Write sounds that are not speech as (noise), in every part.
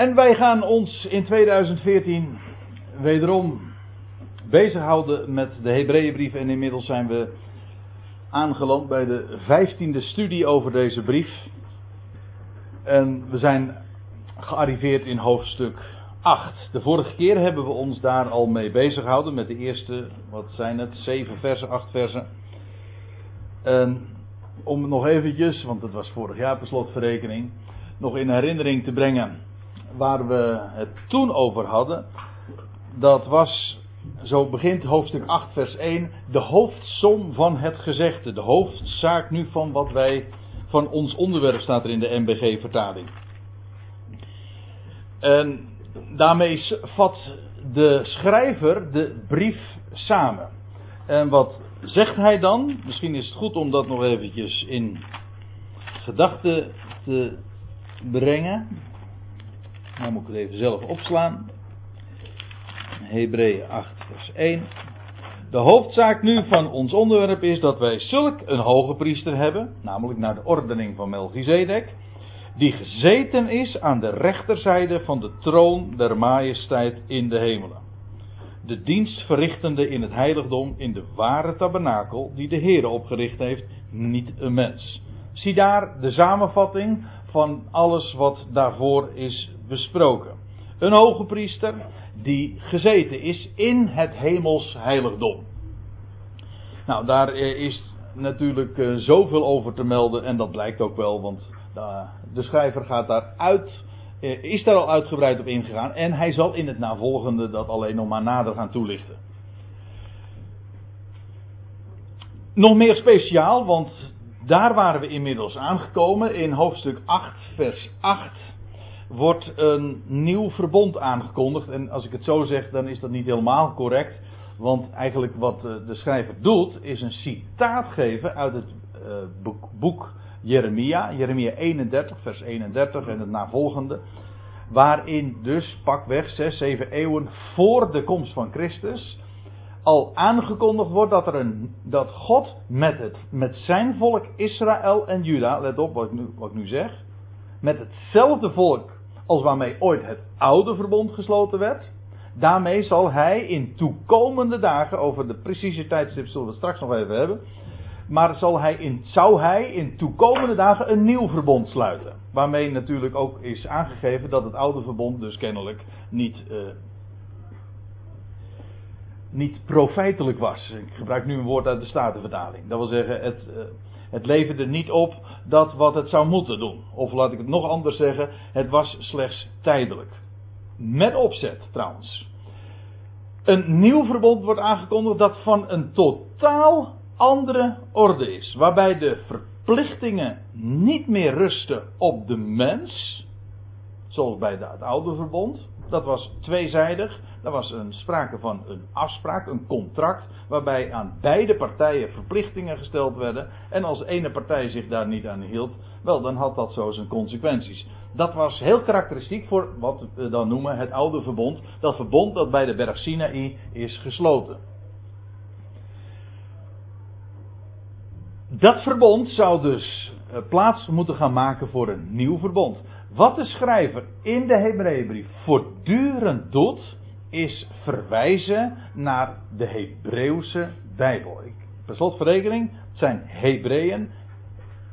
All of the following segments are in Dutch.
En wij gaan ons in 2014 wederom bezighouden met de Hebreeënbrief. En inmiddels zijn we aangeland bij de vijftiende studie over deze brief. En we zijn gearriveerd in hoofdstuk 8. De vorige keer hebben we ons daar al mee bezig gehouden met de eerste, wat zijn het, 7 versen, 8 versen. En om nog eventjes, want het was vorig jaar per slotverrekening, nog in herinnering te brengen waar we het toen over hadden. Dat was, zo begint hoofdstuk 8 vers 1, de hoofdsom van het gezegde. De hoofdzaak nu van wat wij, van ons onderwerp staat er in de MBG vertaling. En daarmee vat de schrijver de brief samen. En wat zegt hij dan? Misschien is het goed om dat nog eventjes in gedachten te brengen. Nou moet ik het even zelf opslaan. Hebreeën 8 vers 1. De hoofdzaak nu van ons onderwerp is dat wij zulk een hoge priester hebben, namelijk naar de ordening van Melchizedek, die gezeten is aan de rechterzijde van de troon der majesteit in de hemelen. De dienst verrichtende in het heiligdom in de ware tabernakel die de Heer opgericht heeft, niet een mens. Zie daar de samenvatting van alles wat daarvoor is besproken. Een hoge priester die gezeten is in het hemels heiligdom. Nou, daar eh, is natuurlijk eh, zoveel over te melden en dat blijkt ook wel, want de schrijver gaat daar uit, eh, is daar al uitgebreid op ingegaan en hij zal in het navolgende dat alleen nog maar nader gaan toelichten. Nog meer speciaal, want daar waren we inmiddels aangekomen. In hoofdstuk 8, vers 8 wordt een nieuw verbond aangekondigd. En als ik het zo zeg, dan is dat niet helemaal correct. Want eigenlijk wat eh, de schrijver doet, is een citaat geven uit het eh, boek Jeremia. Jeremia 31, vers 31 en het navolgende. Waarin dus pakweg 6, 7 eeuwen voor de komst van Christus al aangekondigd wordt dat, er een, dat God met, het, met zijn volk Israël en Juda, let op wat ik, nu, wat ik nu zeg, met hetzelfde volk als waarmee ooit het oude verbond gesloten werd, daarmee zal hij in toekomende dagen, over de precieze tijdstip zullen we het straks nog even hebben, maar zal hij in, zou hij in toekomende dagen een nieuw verbond sluiten. Waarmee natuurlijk ook is aangegeven dat het oude verbond dus kennelijk niet uh, niet profijtelijk was. Ik gebruik nu een woord uit de Statenvertaling. Dat wil zeggen, het, uh, het leverde niet op dat wat het zou moeten doen. Of laat ik het nog anders zeggen, het was slechts tijdelijk. Met opzet trouwens. Een nieuw verbond wordt aangekondigd dat van een totaal andere orde is. Waarbij de verplichtingen niet meer rusten op de mens. Zoals bij het oude verbond. Dat was tweezijdig. Er was een sprake van een afspraak, een contract, waarbij aan beide partijen verplichtingen gesteld werden. En als ene partij zich daar niet aan hield, wel, dan had dat zo zijn consequenties. Dat was heel karakteristiek voor wat we dan noemen het oude verbond. Dat verbond dat bij de berg Sinaï is gesloten. Dat verbond zou dus eh, plaats moeten gaan maken voor een nieuw verbond. Wat de schrijver in de Hebreeënbrief voortdurend doet, is verwijzen naar de Hebreeuwse Bijbel. Per slotverrekening, het zijn Hebreeën,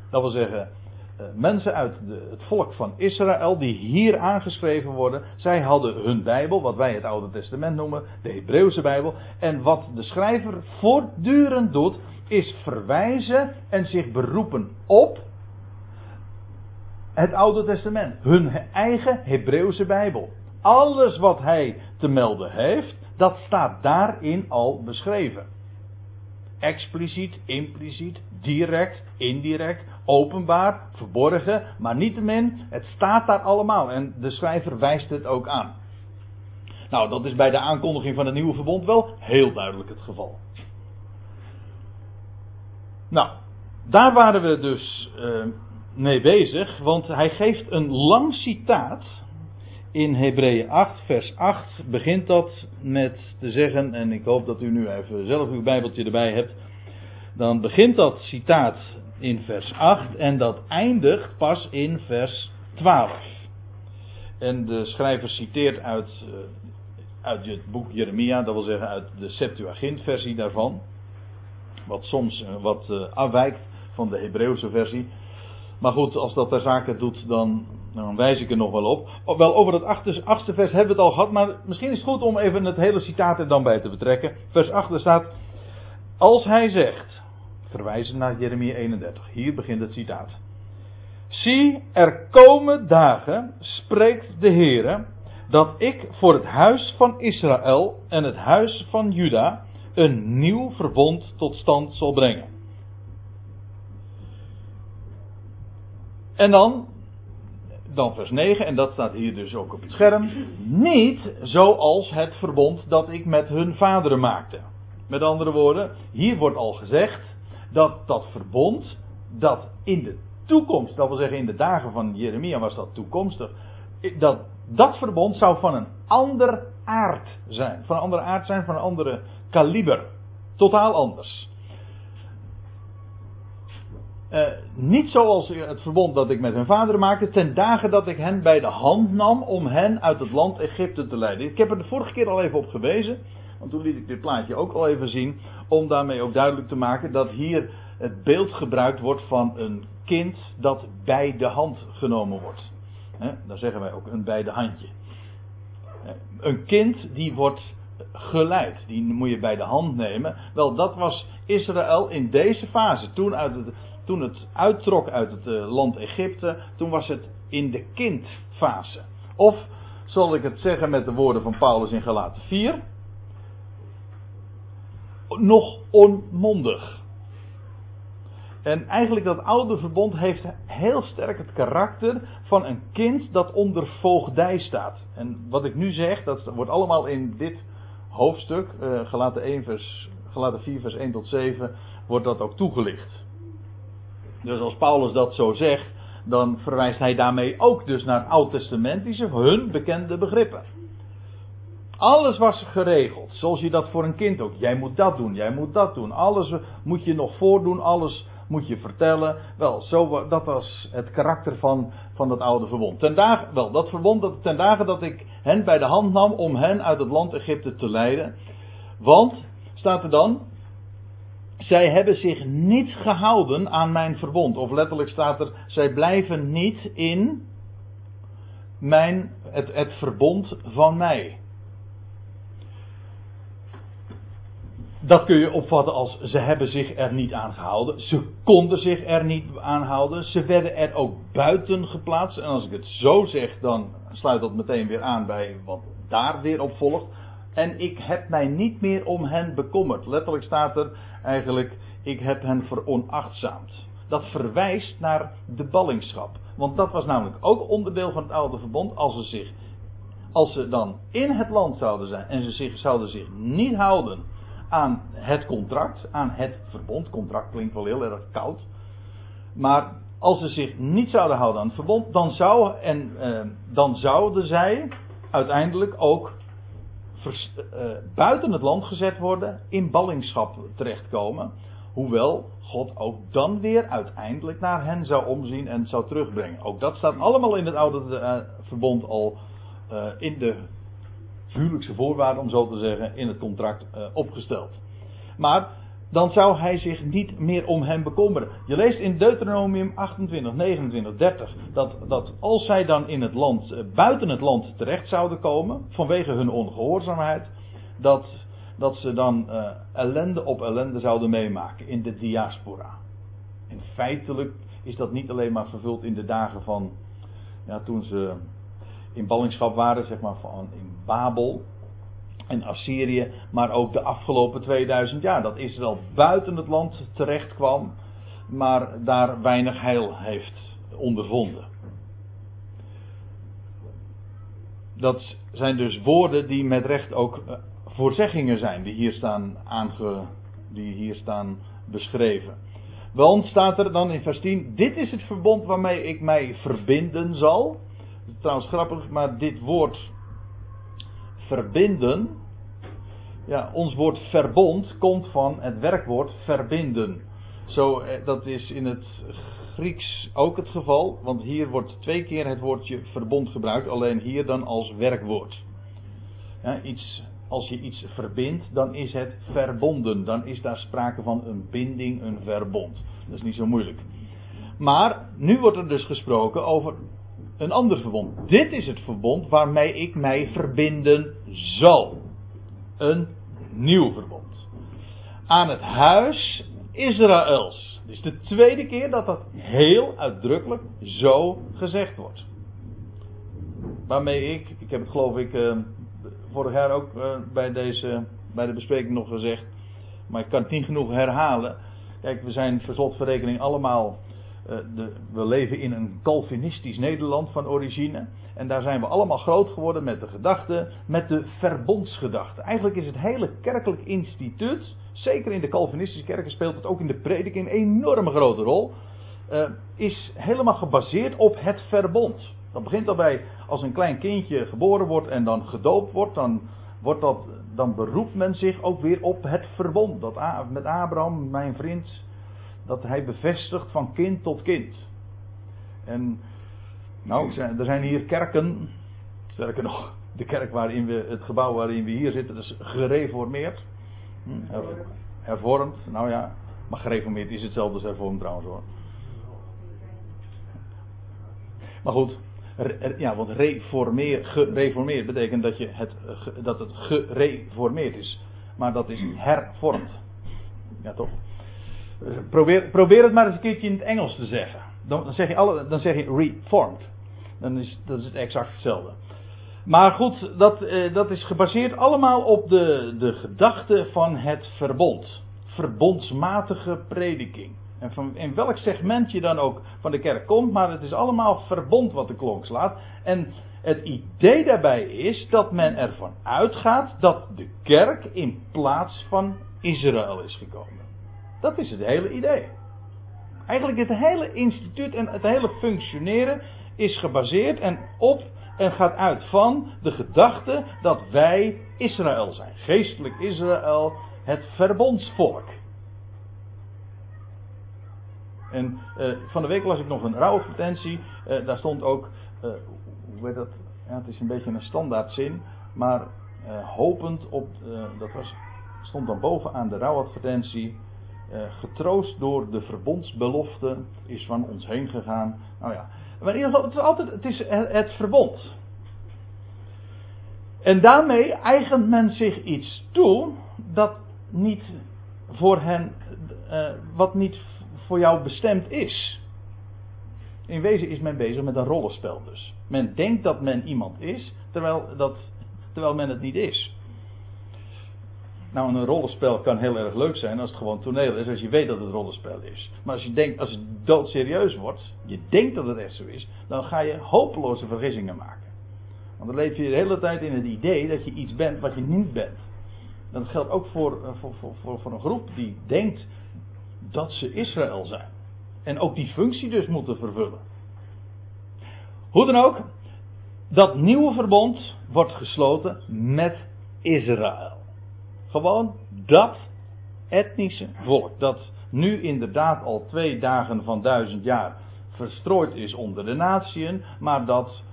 dat wil zeggen eh, mensen uit de, het volk van Israël die hier aangeschreven worden. Zij hadden hun Bijbel, wat wij het Oude Testament noemen, de Hebreeuwse Bijbel. En wat de schrijver voortdurend doet, is verwijzen en zich beroepen op het Oude Testament. Hun eigen Hebreeuwse Bijbel. Alles wat hij te melden heeft, dat staat daarin al beschreven. Expliciet, impliciet, direct, indirect, openbaar, verborgen, maar niettemin, het staat daar allemaal en de schrijver wijst het ook aan. Nou, dat is bij de aankondiging van het nieuwe verbond wel heel duidelijk het geval. Nou, daar waren we dus uh, mee bezig, want hij geeft een lang citaat in Hebreeën 8, vers 8 begint dat met te zeggen, en ik hoop dat u nu even zelf uw Bijbeltje erbij hebt. Dan begint dat citaat in vers 8 en dat eindigt pas in vers 12. En de schrijver citeert uit, uh, uit het boek Jeremia, dat wil zeggen uit de Septuagint-versie daarvan. Wat soms uh, wat uh, afwijkt van de Hebreeuwse versie. Maar goed, als dat ter zake doet, dan, dan wijs ik er nog wel op. Wel, over het achtste, vers hebben we het al gehad, maar misschien is het goed om even het hele citaat er dan bij te betrekken. Vers 8 staat, als hij zegt, verwijzen naar Jeremia 31, hier begint het citaat. Zie, er komen dagen, spreekt de Heere, dat ik voor het huis van Israël en het huis van Juda een nieuw verbond tot stand zal brengen. En dan, dan vers 9, en dat staat hier dus ook op het scherm. Niet zoals het verbond dat ik met hun vaderen maakte. Met andere woorden, hier wordt al gezegd dat dat verbond, dat in de toekomst, dat wil zeggen in de dagen van Jeremia was dat toekomstig, dat dat verbond zou van een ander aard zijn. Van een andere aard zijn, van een andere kaliber. Totaal anders. Uh, niet zoals het verbond dat ik met hun vader maakte, ten dagen dat ik hen bij de hand nam om hen uit het land Egypte te leiden. Ik heb er de vorige keer al even op gewezen, want toen liet ik dit plaatje ook al even zien, om daarmee ook duidelijk te maken dat hier het beeld gebruikt wordt van een kind dat bij de hand genomen wordt. Dan zeggen wij ook een bij de handje. Een kind die wordt geleid, die moet je bij de hand nemen. Wel, dat was Israël in deze fase. Toen uit het, toen het uittrok uit het eh, land Egypte, toen was het in de kindfase. Of, zal ik het zeggen met de woorden van Paulus in Galaten 4, nog onmondig. En eigenlijk dat oude verbond heeft heel sterk het karakter van een kind dat onder voogdij staat. En wat ik nu zeg, dat wordt allemaal in dit hoofdstuk, uh, gelaten, 1 vers, gelaten 4 vers 1 tot 7, wordt dat ook toegelicht. Dus als Paulus dat zo zegt, dan verwijst hij daarmee ook dus naar oud-testamentische, hun bekende begrippen. Alles was geregeld, zoals je dat voor een kind ook. Jij moet dat doen, jij moet dat doen. Alles moet je nog voordoen, alles moet je vertellen. Wel, zo, dat was het karakter van, van dat oude verbond. Ten wel, dat verbond dat, ten dagen dat ik hen bij de hand nam om hen uit het land Egypte te leiden. Want, staat er dan, zij hebben zich niet gehouden aan mijn verbond. Of letterlijk staat er, zij blijven niet in mijn, het, het verbond van mij. Dat kun je opvatten als ze hebben zich er niet aan gehouden. Ze konden zich er niet aan houden. Ze werden er ook buiten geplaatst. En als ik het zo zeg, dan sluit dat meteen weer aan bij wat daar weer op volgt. En ik heb mij niet meer om hen bekommerd. Letterlijk staat er eigenlijk, ik heb hen veronachtzaamd. Dat verwijst naar de ballingschap. Want dat was namelijk ook onderdeel van het oude verbond. Als ze, zich, als ze dan in het land zouden zijn en ze zich, zouden zich niet houden aan het contract, aan het verbond. Contract klinkt wel heel erg koud. Maar als ze zich niet zouden houden aan het verbond, dan, zou, en, eh, dan zouden zij uiteindelijk ook eh, buiten het land gezet worden, in ballingschap terechtkomen. Hoewel God ook dan weer uiteindelijk naar hen zou omzien en zou terugbrengen. Ook dat staat allemaal in het oude uh, verbond al uh, in de huwelijkse voorwaarden, om zo te zeggen, in het contract opgesteld. Maar dan zou hij zich niet meer om hem bekommeren. Je leest in Deuteronomium 28, 29, 30 dat, dat als zij dan in het land, uh, buiten het land terecht zouden komen, vanwege hun ongehoorzaamheid, dat, dat ze dan uh, ellende op ellende zouden meemaken in de diaspora. En feitelijk is dat niet alleen maar vervuld in de dagen van, ja, toen ze in ballingschap waren, zeg maar van in Babel en Assyrië, maar ook de afgelopen 2000 jaar. Dat Israël buiten het land terecht kwam, maar daar weinig heil heeft ondervonden. Dat zijn dus woorden die met recht ook eh, voorzeggingen zijn, die hier staan, aange, die hier staan beschreven. Want staat er dan in vers 10: Dit is het verbond waarmee ik mij verbinden zal trouwens grappig, maar dit woord verbinden. Ja, ons woord verbond komt van het werkwoord verbinden. Zo, eh, dat is in het Grieks ook het geval, want hier wordt twee keer het woordje verbond gebruikt, alleen hier dan als werkwoord. Iets, als je iets verbindt, dan is het verbonden. Dan is daar sprake van een binding, een verbond. Dat is niet zo moeilijk. Maar nu wordt er dus gesproken over een ander verbond. Dit is het verbond waarmee ik mij verbinden zal. Een nieuw verbond. Aan het huis Israëls. Dit is de tweede keer dat dat heel uitdrukkelijk zo gezegd wordt. Waarmee ik, ik heb het geloof ik uh, vorig jaar ook uh, bij, deze, bij de bespreking nog gezegd, maar ik kan het niet genoeg herhalen. Kijk, we zijn per slotverrekening allemaal de, we leven in een Calvinistisch Nederland van origine. En daar zijn we allemaal groot geworden met de gedachte, met de verbondsgedachte. Eigenlijk is het hele kerkelijk instituut, zeker in de Calvinistische kerken speelt het ook in de prediking een enorme grote rol, uh, is helemaal gebaseerd op het verbond. Dat begint daarbij als een klein kindje geboren wordt en dan gedoopt wordt, dan, wordt dat, dan beroept men zich ook weer op het verbond. Dat met Abraham, mijn vriend, dat hij bevestigt van kind tot kind. En nou, er zijn hier kerken, sterker nog, de kerk waarin we, het gebouw waarin we hier zitten, is gereformeerd. Hm, hervormd, nou ja, maar gereformeerd is hetzelfde als hervormd trouwens hoor. Maar goed, ja, want reformeer, gereformeerd betekent dat, je het, dat het gereformeerd is. Maar dat is hervormd. Ja, toch? Probeer, probeer het maar eens een keertje in het Engels te zeggen. Dan, zeg, je alle, dan zeg je reformed. Dan is, dat is het exact hetzelfde. Maar goed, dat, eh, dat is gebaseerd allemaal op de, de gedachte van het verbond. Verbondsmatige prediking. En van, in welk segment je dan ook van de kerk komt, maar het is allemaal verbond wat de klok slaat. En het idee daarbij is dat men ervan uitgaat dat de kerk in plaats van Israël is gekomen. Dat is het hele idee. Eigenlijk het hele instituut en het hele functioneren is gebaseerd en op en gaat uit van de gedachte dat wij Israël zijn. Geestelijk Israël, het verbondsvolk. En uh, van de week las ik nog een rouwadvertentie. Uh, daar stond ook, uh, hoe weet dat? Ja, het is een beetje een standaardzin. Maar hopend op, dat was, stond dan bovenaan de rouwadvertentie. Uh, getroost door de verbondsbelofte is van ons heen gegaan. Nou ja, maar in ieder geval, het is altijd het, is het verbond. En daarmee eigent men zich iets toe dat niet voor hen, uh, wat niet voor jou bestemd is. In wezen is men bezig met een rollenspel dus. Men denkt dat men iemand is, terwijl, dat, terwijl men het niet is. Nou, een rollenspel kan heel erg leuk zijn als het gewoon toneel is, als je weet dat het rollenspel is. Maar als je denkt, als het doodserieus wordt, je denkt dat het echt zo is, dan ga je hopeloze vergissingen maken. Want dan leef je de hele tijd in het idee dat je iets bent wat je niet bent. Dat geldt ook voor, eh, voor, voor, voor een groep die denkt dat ze Israël zijn. En ook die functie dus moeten vervullen. Hoe dan ook, dat nieuwe verbond wordt gesloten met Israël. Gewoon dat etnische volk. Dat nu inderdaad al twee dagen van duizend jaar verstrooid is onder de natieën. Maar dat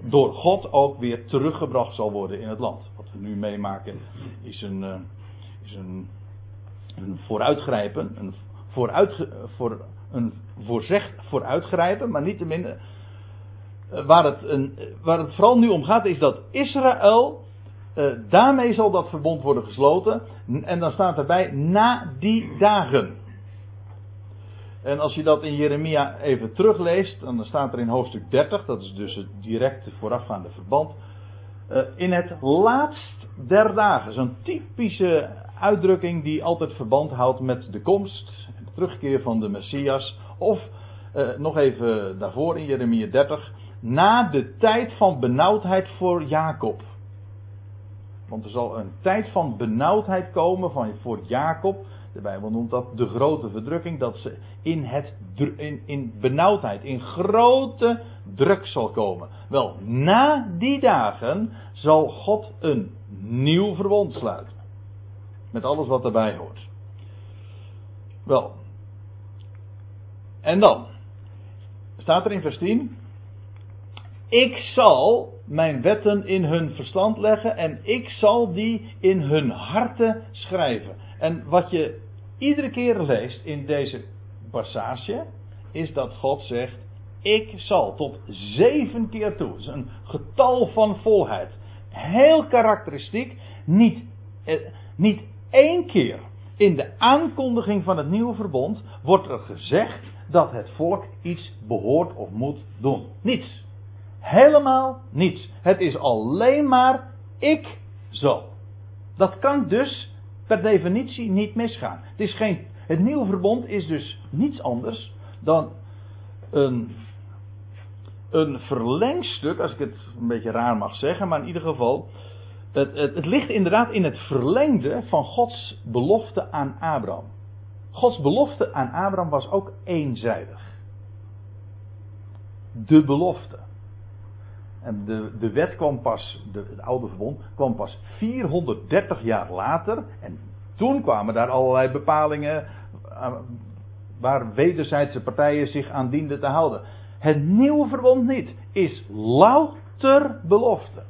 door God ook weer teruggebracht zal worden in het land. Wat we nu meemaken is een, uh, is een, een vooruitgrijpen. Een, vooruit, voor, een vooruitgrijpen, maar niet te minder. Uh, waar, het een, waar het vooral nu om gaat is dat Israël uh, daarmee zal dat verbond worden gesloten. En dan staat erbij na die dagen. En als je dat in Jeremia even terugleest, dan staat er in hoofdstuk 30, dat is dus het directe voorafgaande verband. Uh, in het laatst der dagen. Zo'n typische uitdrukking die altijd verband houdt met de komst de terugkeer van de Messias. Of uh, nog even daarvoor in Jeremia 30. Na de tijd van benauwdheid voor Jacob. Want er zal een tijd van benauwdheid komen van, voor Jacob. De Bijbel noemt dat de grote verdrukking. Dat ze in, het, in, in benauwdheid, in grote druk zal komen. Wel, na die dagen zal God een nieuw verbond sluiten. Met alles wat erbij hoort. Wel. En dan. staat er in vers 10. Ik zal mijn wetten in hun verstand leggen en ik zal die in hun harten schrijven. En wat je iedere keer leest in deze passage, is dat God zegt: Ik zal tot zeven keer toe. Is een getal van volheid. Heel karakteristiek. Niet, eh, niet één keer in de aankondiging van het nieuwe verbond wordt er gezegd dat het volk iets behoort of moet doen. Niets. Helemaal niets. Het is alleen maar ik zal. Dat kan dus per definitie niet misgaan. Het, is geen, het nieuwe verbond is dus niets anders dan een, een verlengstuk, als ik het een beetje raar mag zeggen, maar in ieder geval, het, het, het ligt inderdaad in het verlengde van Gods belofte aan Abraham. Gods belofte aan Abraham was ook eenzijdig. De belofte. En de, de wet kwam pas, de, het oude verbond, kwam pas 430 jaar later. En toen kwamen daar allerlei bepalingen eh, waar wederzijdse partijen zich aan dienden te houden. Het nieuwe verbond niet, is louter belofte.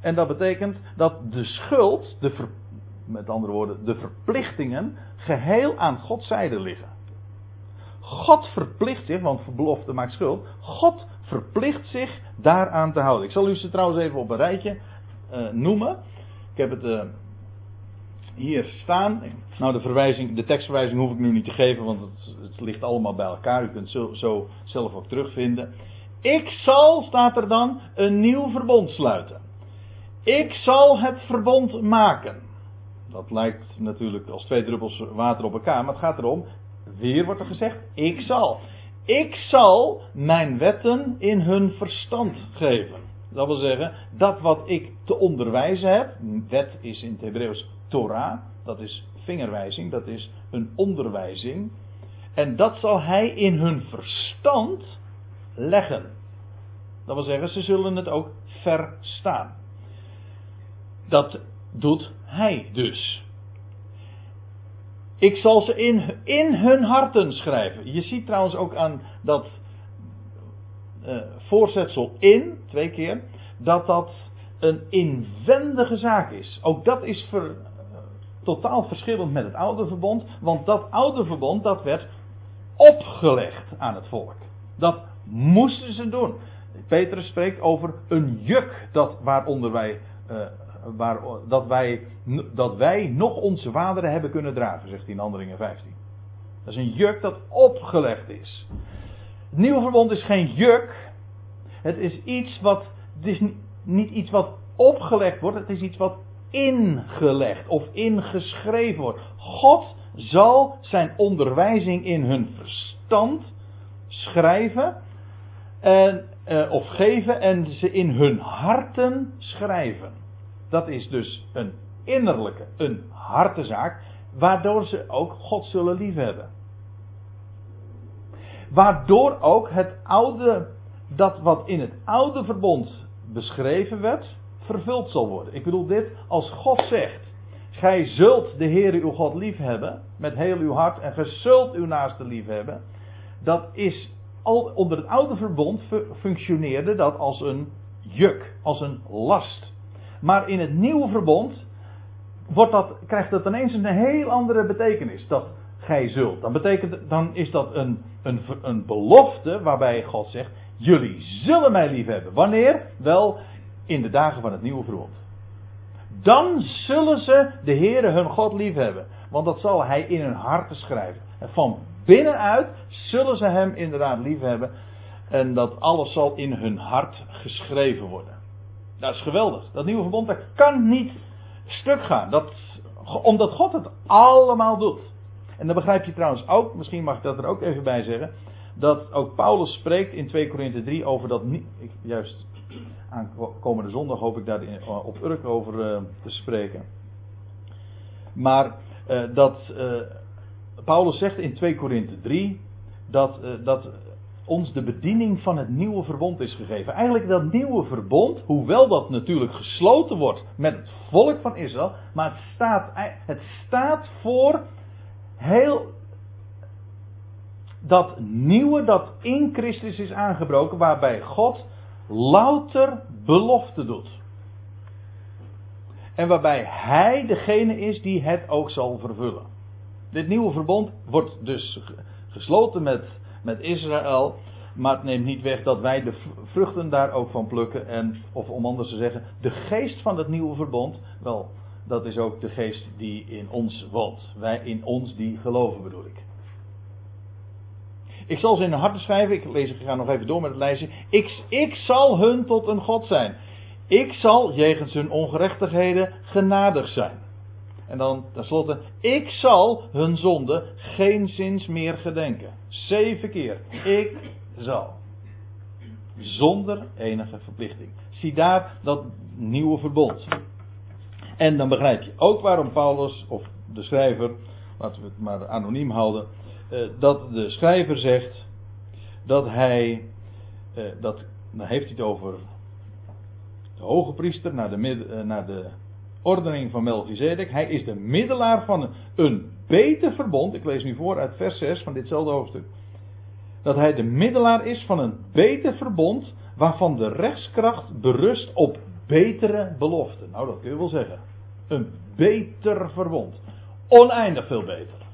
En dat betekent dat de schuld, de met andere woorden, de verplichtingen, geheel aan Gods zijde liggen. God verplicht zich, want belofte maakt schuld. God verplicht zich daaraan te houden. Ik zal u ze trouwens even op een rijtje uh, noemen. Ik heb het uh, hier staan. Nou, de, verwijzing, de tekstverwijzing hoef ik nu niet te geven, want het, het ligt allemaal bij elkaar. U kunt zo, zo zelf ook terugvinden. Ik zal, staat er dan, een nieuw verbond sluiten. Ik zal het verbond maken. Dat lijkt natuurlijk als twee druppels water op elkaar, maar het gaat erom, weer wordt er gezegd, ik zal. Ik zal mijn wetten in hun verstand geven. Dat wil zeggen, dat wat ik te onderwijzen heb, wet is in het Hebreeuws Torah, dat is vingerwijzing, dat is een onderwijzing. En dat zal hij in hun verstand leggen. Dat wil zeggen, ze zullen het ook verstaan. Dat doet hij dus. Ik zal ze in, in hun harten schrijven. Je ziet trouwens ook aan dat uh, voorzetsel in, twee keer, dat dat een inwendige zaak is. Ook dat is ver, totaal verschillend met het oude verbond, want dat oude verbond dat werd opgelegd aan het volk. Dat moesten ze doen. Petrus spreekt over een juk dat waaronder wij uh, waar, dat, wij, dat wij nog onze vaderen hebben kunnen dragen, zegt hij in Handelingen 15. Dat is een juk dat opgelegd is. Het nieuwe verbond is geen juk. Het is iets wat. Het is niet iets wat opgelegd wordt, het is iets wat ingelegd of ingeschreven wordt. God zal zijn onderwijzing in hun verstand schrijven en, eh, of geven en ze in hun harten schrijven. Dat is dus een innerlijke, een hartezaak, waardoor ze ook God zullen liefhebben. Waardoor ook het oude, dat wat in het oude verbond beschreven werd, vervuld zal worden. Ik bedoel dit, als God zegt, gij zult de Heer uw God liefhebben, met heel uw hart, en gij zult uw naaste liefhebben, dat is, al, onder het oude verbond functioneerde dat als een juk, als een last. Maar in het nieuwe verbond wordt dat, krijgt dat ineens een heel andere betekenis. Dat gij zult. Dan, betekent, dan is dat een, een, een belofte waarbij God zegt: Jullie zullen mij lief hebben. Wanneer? Wel in de dagen van het nieuwe verbond. Dan zullen ze de Heere hun God lief hebben. Want dat zal hij in hun harten schrijven. En van binnenuit zullen ze hem inderdaad lief hebben. En dat alles zal in hun hart geschreven worden. Dat is geweldig. Dat nieuwe verbond dat kan niet stuk gaan. Dat, omdat God het allemaal doet. En dan begrijp je trouwens ook, misschien mag ik dat er ook even bij zeggen, dat ook Paulus spreekt in 2 Korinthe 3 over dat niet, juist aankomende zondag hoop ik daar op Urk over uh, te spreken. Maar uh, dat Paulus zegt in 2 Korinthe 3 dat, dat ons de bediening van het nieuwe verbond is gegeven. Eigenlijk dat nieuwe verbond, hoewel dat natuurlijk gesloten wordt met het volk van Israël, maar het staat, het staat voor heel dat nieuwe dat in Christus is aangebroken, waarbij God louter belofte doet. En waarbij Hij degene is die het ook zal vervullen. Dit nieuwe verbond wordt dus gesloten met, met Israël. Maar het neemt niet weg dat wij de vruchten daar ook van plukken. En, of om anders te zeggen, de geest van het nieuwe verbond. Wel, dat is ook de geest die in ons woont. Wij in ons die geloven bedoel ik. Ik zal ze in hun harten schrijven. Ik lees, ik ga nog even door met het lijstje. Ik, ik zal hun tot een God zijn. Ik zal jegens hun ongerechtigheden genadig zijn. En dan tenslotte, ik zal hun zonde geen zins meer gedenken. Zeven keer. Ik zal. Zonder enige verplichting. Zie daar dat nieuwe verbond. En dan begrijp je ook waarom Paulus, of de schrijver, laten we het maar anoniem houden, eh, dat de schrijver zegt dat hij, eh, dat, dan heeft hij het over de hoge priester naar de, eh, naar de ordening van Melchizedek. Hij is de middelaar van een beter verbond. Ik lees nu voor uit vers 6 van ditzelfde hoofdstuk. Dat hij de middelaar is van een beter verbond waarvan de rechtskracht berust op betere beloften. Nou, dat kun je wel zeggen. Een beter verbond. Oneindig veel beter.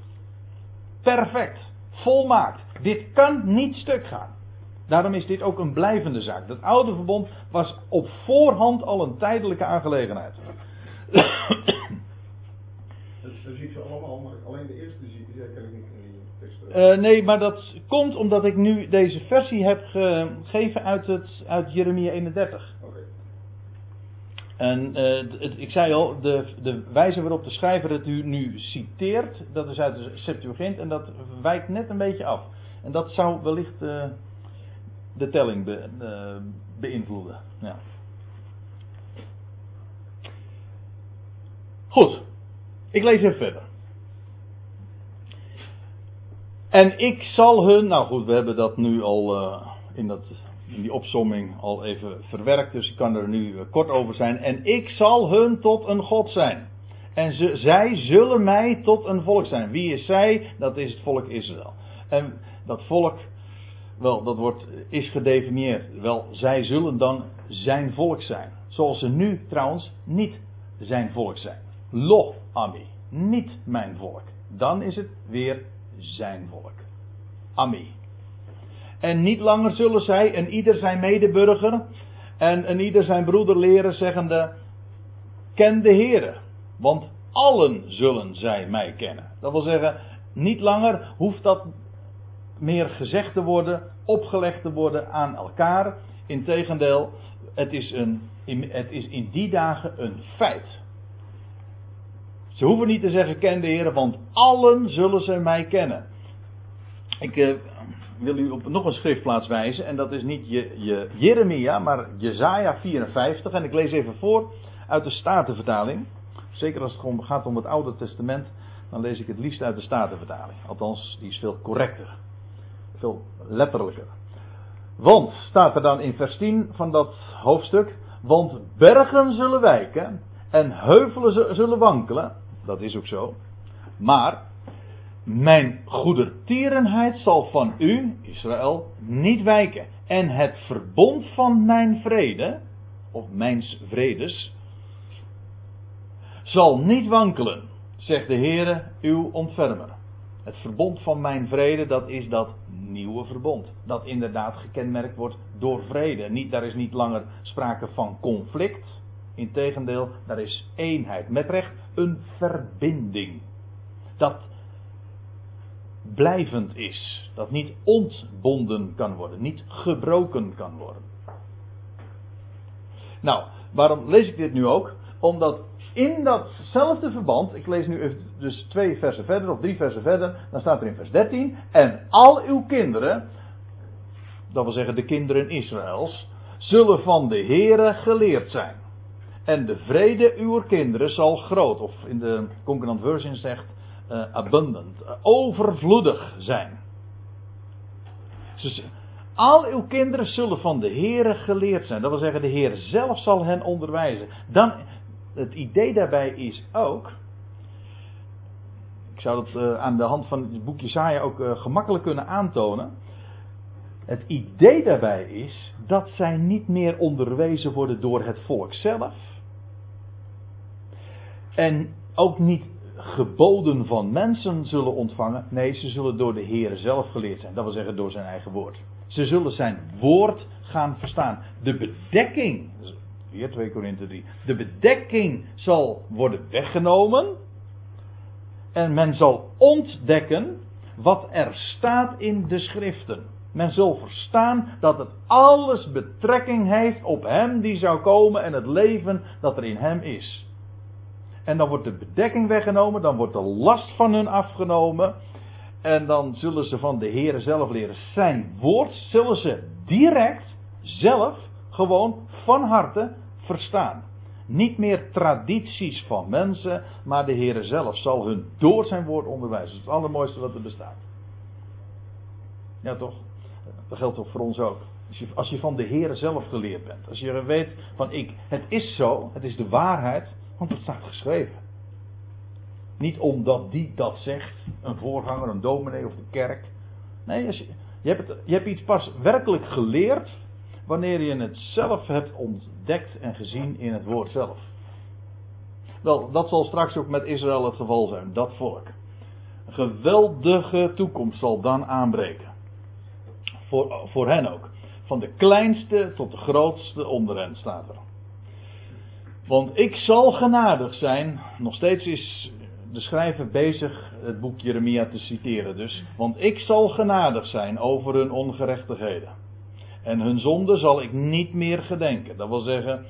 Perfect. Volmaakt. Dit kan niet stuk gaan. Daarom is dit ook een blijvende zaak. Dat oude verbond was op voorhand al een tijdelijke aangelegenheid. Dat, zie ik ze allemaal, maar alleen de eerste zie ik zeker niet in die tekst. Uh, nee, maar dat komt omdat ik nu deze versie heb gegeven uit, het, uit Jeremia 31. Oké. En uh, het, ik zei al, de, de wijze waarop de schrijver het u nu citeert, dat is uit de Septuagint en dat wijkt net een beetje af. En dat zou wellicht uh, de telling be, beïnvloeden. Ja. Goed, ik lees even verder. En ik zal hun, nou goed, we hebben dat nu al uh, in, dat, in die opsomming al even verwerkt, dus ik kan er nu uh, kort over zijn. En ik zal hun tot een God zijn. En ze, zij zullen mij tot een volk zijn. Wie is zij? Dat is het volk Israël. En dat volk, wel, dat wordt, is gedefinieerd. Wel, zij zullen dan zijn volk zijn. Zoals ze nu trouwens niet zijn volk zijn. Lo Ami. Niet mijn volk. Dan is het weer zijn volk. Ami. En niet langer zullen zij en ieder zijn medeburger en een ieder zijn broeder leren zeggende, ken de Heere. Want allen zullen zij mij kennen. Dat wil zeggen, niet langer hoeft dat meer gezegd te worden, opgelegd te worden aan elkaar. Integendeel, het is, een, het is in die dagen een feit. Ze hoeven niet te zeggen ken de Heer, want allen zullen ze mij kennen. Ik eh, wil u op nog een schriftplaats wijzen en dat is niet je, je Jeremia, maar Jezaja 54 en ik lees even voor uit de Statenvertaling. Zeker als het gaat om het Oude Testament, dan lees ik het liefst uit de Statenvertaling. Althans, die is veel correcter, veel letterlijker. Want, staat er dan in vers 10 van dat hoofdstuk, want bergen zullen wijken en heuvelen zullen wankelen dat is ook zo. Maar mijn goedertierenheid zal van u, Israël, niet wijken. En het verbond van mijn vrede, of mijns vredes, zal niet wankelen, zegt de Heere, uw ontfermer. Het verbond van mijn vrede, dat is dat nieuwe verbond. Dat inderdaad gekenmerkt wordt door vrede. Niet, daar is niet langer sprake van conflict. Integendeel, daar is eenheid. Met recht een verbinding. Dat blijvend is. Dat niet ontbonden kan worden. Niet gebroken kan worden. Nou, waarom lees ik dit nu ook? Omdat in datzelfde verband, ik lees nu dus twee versen verder of drie versen verder, dan staat er in vers 13: En al uw kinderen, dat wil zeggen de kinderen Israëls, zullen van de Here geleerd zijn. En de vrede uw kinderen zal groot, of in de Concordant Version zegt uh, abundant, uh, overvloedig zijn. Dus al uw kinderen zullen van de Heere geleerd zijn. Dat wil zeggen, de Heer zelf zal hen onderwijzen. Dan, het idee daarbij is ook. Ik zou dat uh, aan de hand van het boek Jesaja ook gemakkelijk kunnen aantonen. Het idee daarbij is dat zij niet meer onderwezen worden door het volk zelf. En ook niet geboden van mensen zullen ontvangen. Nee, ze zullen door de Heer zelf geleerd zijn. Dat wil zeggen door zijn eigen woord. Ze zullen zijn woord gaan verstaan. De bedekking, weer 2 Korinthe 3. De bedekking zal worden weggenomen. En men zal ontdekken wat er staat in de schriften. Men zal verstaan dat het alles betrekking heeft op hem die zou komen en het leven dat er in hem is. En dan wordt de bedekking weggenomen, dan wordt de last van hun afgenomen. En dan zullen ze van de Heer zelf leren. Zijn woord zullen ze direct, zelf, gewoon van harte verstaan. Niet meer tradities van mensen, maar de Heer zelf zal hun door zijn woord onderwijzen. Dat is het allermooiste wat er bestaat. Ja, toch? Dat geldt toch voor ons ook. Als je, van de Heer zelf geleerd bent. Als je weet van ik, het is zo, het is de waarheid, want het staat geschreven. Niet omdat die dat zegt, een voorganger, een dominee of de kerk. Nee, als je, hebt je hebt iets pas werkelijk geleerd wanneer je het zelf hebt ontdekt en gezien in het woord zelf. Wel, dat zal straks ook met Israël het geval zijn, dat volk. Een geweldige toekomst zal dan aanbreken. Voor, voor hen ook. Van de kleinste tot de grootste onder hen staat er. Want ik zal genadig zijn. Nog steeds is de schrijver bezig het boek Jeremia te citeren dus. Want ik zal genadig zijn over hun ongerechtigheden. En hun zonde zal ik niet meer gedenken. Dat wil zeggen,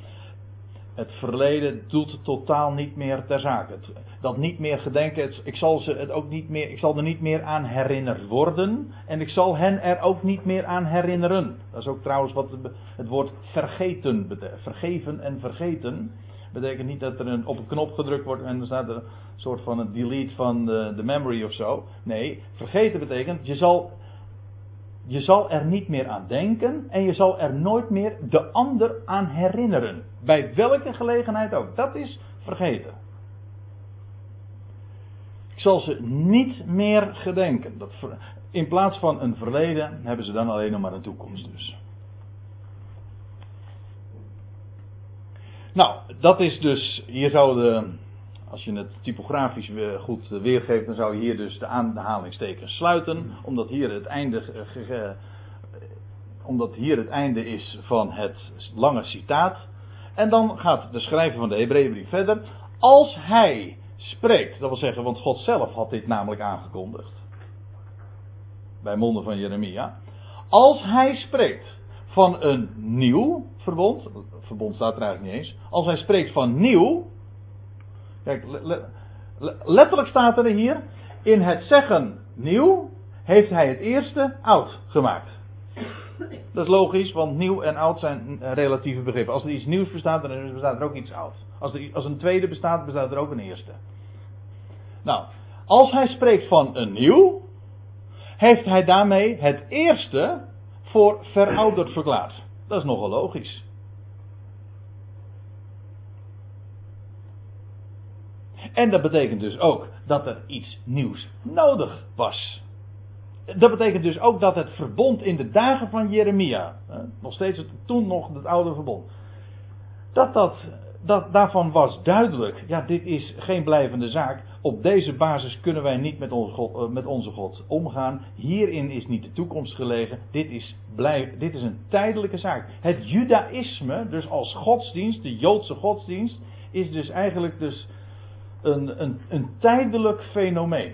het verleden doet totaal niet meer ter zake. Dat niet meer gedenken, ik zal, ze het ook niet meer, ik zal er niet meer aan herinnerd worden. En ik zal hen er ook niet meer aan herinneren. Dat is ook trouwens wat het woord vergeten betekent. Vergeven en vergeten betekent niet dat er een, op een knop gedrukt wordt en er staat een soort van een delete van de, de memory of zo. Nee, vergeten betekent je zal, je zal er niet meer aan denken en je zal er nooit meer de ander aan herinneren. Bij welke gelegenheid ook. Dat is vergeten. Ik zal ze niet meer gedenken. Dat, in plaats van een verleden hebben ze dan alleen nog maar een toekomst dus. Nou, dat is dus, hier zou de, als je het typografisch goed weergeeft, dan zou je hier dus de aanhalingstekens sluiten, omdat hier het einde, omdat hier het einde is van het lange citaat. En dan gaat de schrijver van de Hebreeënbrief verder. Als hij spreekt, dat wil zeggen, want God zelf had dit namelijk aangekondigd. Bij monden van Jeremia. Als hij spreekt van een nieuw verbond. Verbond staat er eigenlijk niet eens. Als hij spreekt van nieuw. Kijk, letterlijk staat er hier. In het zeggen nieuw heeft hij het eerste oud gemaakt. Dat is logisch, want nieuw en oud zijn relatieve begrippen. Als er iets nieuws bestaat, dan bestaat er ook iets oud. Als, er, als een tweede bestaat, bestaat er ook een eerste. Nou, als hij spreekt van een nieuw, heeft hij daarmee het eerste voor verouderd verklaard. Dat is nogal logisch. En dat betekent dus ook dat er iets nieuws nodig was. Dat betekent dus ook dat het verbond in de dagen van Jeremia, nog steeds toen nog het oude verbond, dat, dat, dat daarvan was duidelijk, ja, dit is geen blijvende zaak. Op deze basis kunnen wij niet met onze, God, eh, met onze God omgaan. Hierin is niet de toekomst gelegen. Dit is, blijf, dit is een tijdelijke zaak. Het judaïsme, dus als godsdienst, de Joodse godsdienst, is dus eigenlijk dus een, een, een tijdelijk fenomeen.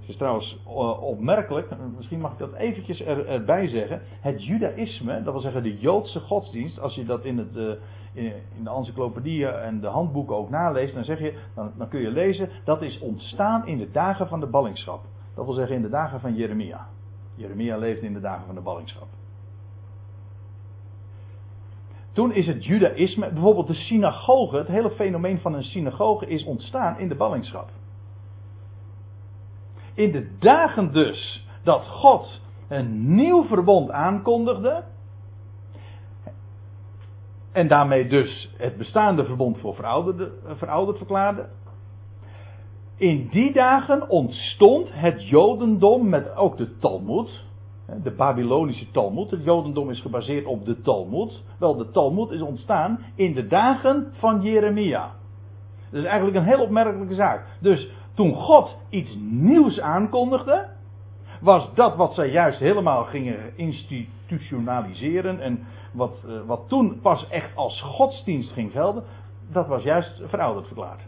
Het is trouwens eh, opmerkelijk, misschien mag ik dat eventjes er, erbij zeggen. Het judaïsme, dat wil zeggen de Joodse godsdienst, als je dat in, het, eh, in de encyclopedieën en de handboeken ook naleest, dan, zeg je, dan, dan kun je lezen dat is ontstaan in de dagen van de ballingschap. Dat wil zeggen in de dagen van Jeremia. Jeremia leefde in de dagen van de ballingschap. Toen is het judaïsme, bijvoorbeeld de synagoge, het hele fenomeen van een synagoge is ontstaan in de ballingschap. In de dagen dus dat God een nieuw verbond aankondigde, en daarmee dus het bestaande verbond voor verouderd, verklaarde, In die dagen ontstond het Jodendom met ook de Talmud. De Babylonische Talmud. Het Jodendom is gebaseerd op de Talmud. Wel, de Talmud is ontstaan in de dagen van Jeremia. Dat is eigenlijk een heel opmerkelijke zaak. Dus toen God iets nieuws aankondigde, was dat wat zij juist helemaal gingen institutionaliseren en wat, eh, wat toen pas echt als godsdienst ging gelden, dat was juist verouderd verklaard.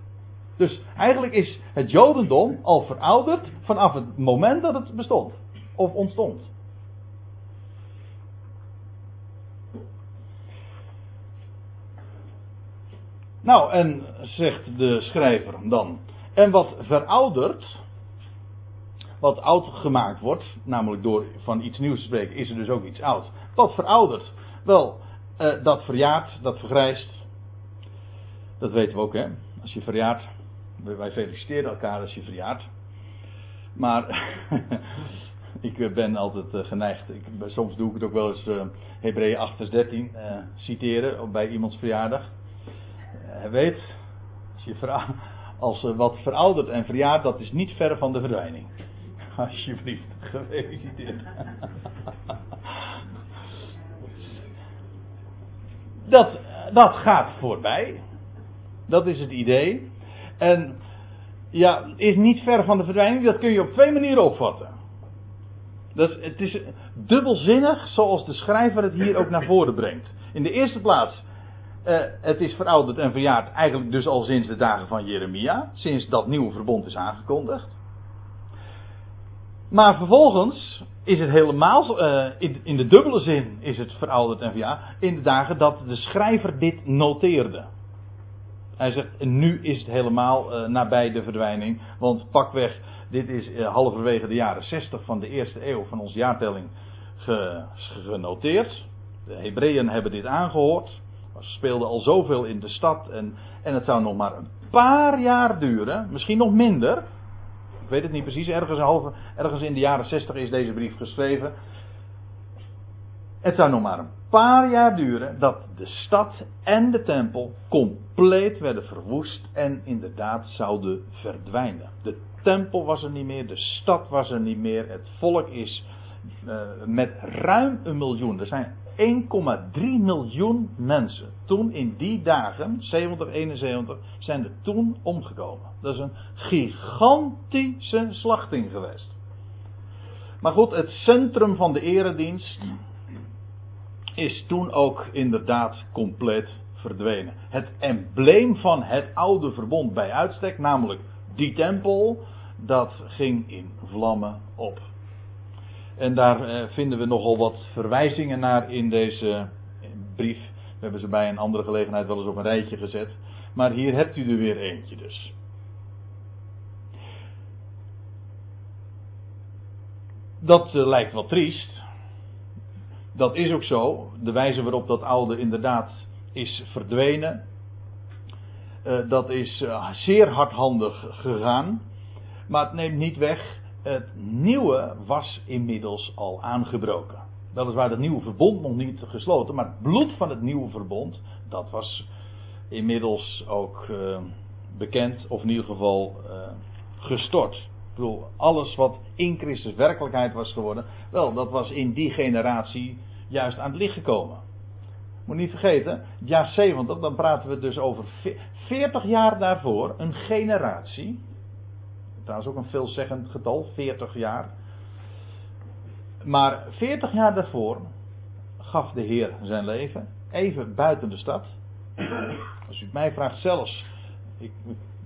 Dus eigenlijk is het Jodendom al verouderd vanaf het moment dat het bestond of ontstond. Nou, en zegt de schrijver dan. En wat veroudert, wat oud gemaakt wordt, namelijk door van iets nieuws te spreken, is er dus ook iets oud. Wat veroudert? Wel, uh, dat verjaart, dat vergrijst. Dat weten we ook, hè? Als je verjaart. Wij feliciteren elkaar als je verjaart. Maar (laughs) ik eh, ben altijd uh, geneigd. Ik, soms doe ik het ook wel eens uh, Hebreeën 8 vers 13 citeren bij iemands verjaardag. Hij weet, als, je als wat veroudert en verjaart, dat is niet ver van de verdwijning. (laughs) Alsjeblieft, gefeliciteerd. (laughs) dat, dat gaat voorbij. Dat is het idee. En ja, is niet ver van de verdwijning. Dat kun je op twee manieren opvatten. Dat is, het is dubbelzinnig zoals de schrijver het hier ook naar voren brengt. In de eerste plaats, uh, het is verouderd en verjaard eigenlijk dus al sinds de dagen van Jeremia. Sinds dat nieuwe verbond is aangekondigd. Maar vervolgens is het helemaal, uh, in, in, de dubbele zin is het verouderd en verjaard, in de dagen dat de schrijver dit noteerde. Hij zegt, nu is het helemaal uh, nabij de verdwijning, want pakweg, dit is halverwege de jaren 60 van de eerste eeuw van onze jaartelling ge, genoteerd. De Hebreeën hebben dit aangehoord. Ze speelden al zoveel in de stad en, en het zou nog maar een paar jaar duren, misschien nog minder, ik weet het niet precies, ergens, halve, ergens in de jaren 60 is deze brief geschreven. Het zou nog maar een paar jaar duren dat de stad en de tempel compleet werden verwoest en inderdaad zouden verdwijnen. De tempel was er niet meer, de stad was er niet meer, het volk is uh, met ruim een miljoen. Er zijn 1,3 miljoen mensen toen in die dagen, 70, 71, zijn er toen omgekomen. Dat is een gigantische slachting geweest. Maar goed, het centrum van de eredienst is toen ook inderdaad compleet verdwenen. Het embleem van het oude verbond bij uitstek, namelijk die tempel, dat ging in vlammen op. En daar eh, vinden we nogal wat verwijzingen naar in deze brief. We hebben ze bij een andere gelegenheid wel eens op een rijtje gezet. Maar hier hebt u er weer eentje dus. Dat uh, lijkt wel triest. Dat is ook zo. De wijze waarop dat oude inderdaad is verdwenen. Dat is zeer hardhandig gegaan. Maar het neemt niet weg het nieuwe was inmiddels al aangebroken. Weliswaar het nieuwe verbond nog niet gesloten, maar het bloed van het nieuwe verbond, dat was inmiddels ook uh, bekend, of in ieder geval uh, gestort. Ik bedoel, alles wat in Christus werkelijkheid was geworden, wel, dat was in die generatie juist aan het licht gekomen. Moet niet vergeten, jaar 70, dan praten we dus over 40 jaar daarvoor, een generatie Trouwens ook een veelzeggend getal, 40 jaar. Maar 40 jaar daarvoor gaf de Heer zijn leven, even buiten de stad. Als u het mij vraagt, zelfs, ik,